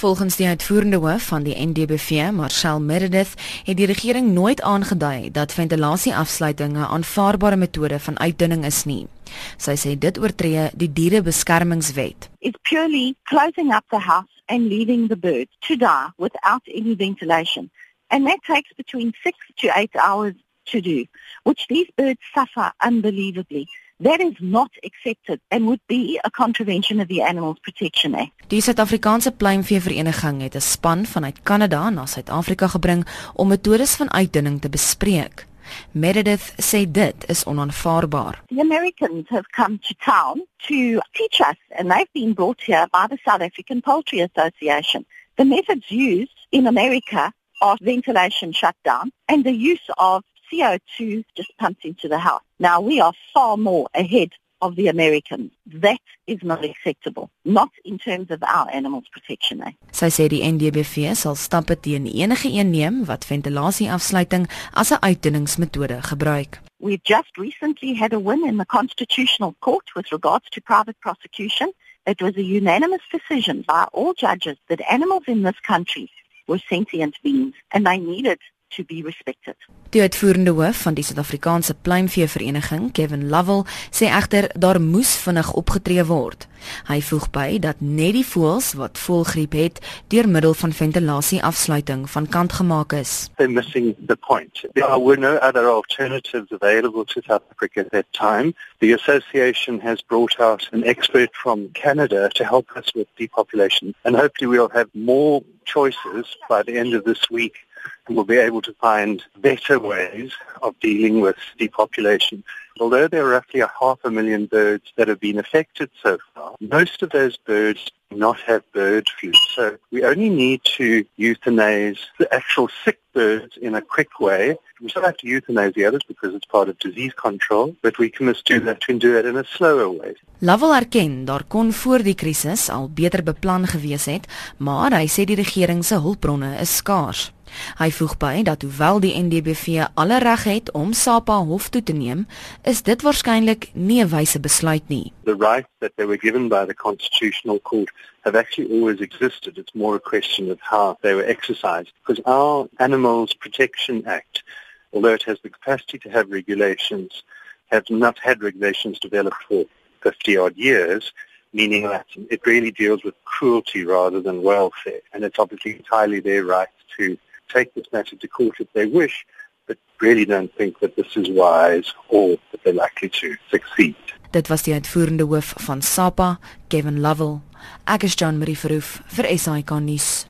Volgens die uitvoerende hoof van die NDBV, Marcel Meredith, het die regering nooit aangedui dat ventilasieafsluiting 'n aanvaarbare metode van uitdunning is nie. Sy sê dit oortree die dierebeskermingswet. It's purely closing up the house and leaving the birds to die without any ventilation. And that takes between 6 to 8 hours to do, which these birds suffer unbelievably. That is not accepted and would be a contravention of the Animals Protection Act. Die Suid-Afrikaanse Pluimvee Vereniging het 'n span vanuit Kanada na Suid-Afrika gebring om metodes van uitdunning te bespreek. Meredith sê dit is onaanvaarbaar. The Americans have come to town to teach us and they've been brought here by the South African Poultry Association. The methods used in America are ventilation shutdown and the use of CO2 just pumped into the house. Now we are far more ahead of the Americans. That is not acceptable, not in terms of our Animals Protection Act. Sy sê die NDBV sal stappe teen enige een neem wat ventilasieafsluiting as 'n uitdunningsmetode gebruik. We've just recently had a win in the Constitutional Court with regards to private prosecution. It was a unanimous decision by all judges that animals in this country were sentient beings and they needed to be respected. Die uitvoerende hoof van die Suid-Afrikaanse Pluimvee Vereniging, Kevin Lovell, sê egter daar moes vinnig opgetree word. Hy voeg by dat net die voëls wat voëlgriep het, deur middel van ventilasieafsluiting van kant gemaak is. They're missing the point. There were no other alternatives available to South Africa at that time. The association has brought out an expert from Canada to help us with depopulation and hopefully we'll have more choices by the end of this week and we'll be able to find better ways of dealing with depopulation. Although there are roughly a half a million birds that have been affected so far, most of those birds do not have bird flu. So we only need to euthanize the actual sick birds in a quick way. We still have to euthanize the others because it's part of disease control, but we can just do that and do it in a slower way. Lovell erken daar kon voor die krisis al beter beplan gewees het, maar hy sê die regering se hulpbronne is skaars. Hy voeg by dat hoewel die NDBV alle reg het om SAPA hof toe te neem, is dit waarskynlik nie 'n wyse besluit nie. The rights that they were given by the Constitutional Court have actually always existed. It's more a question of how they were exercised. Because our Animals Protection Act, although it has the capacity to have regulations, has not had regulations developed for 50 odd years, meaning that it really deals with cruelty rather than welfare. And it's obviously entirely their right to take this matter to court if they wish, but really don't think that this is wise or that they're likely to succeed. Dit was die uitvoerende hoof van SAPA, Kevin Lovell. Ek is John Marie Verhoef vir SAK nuus.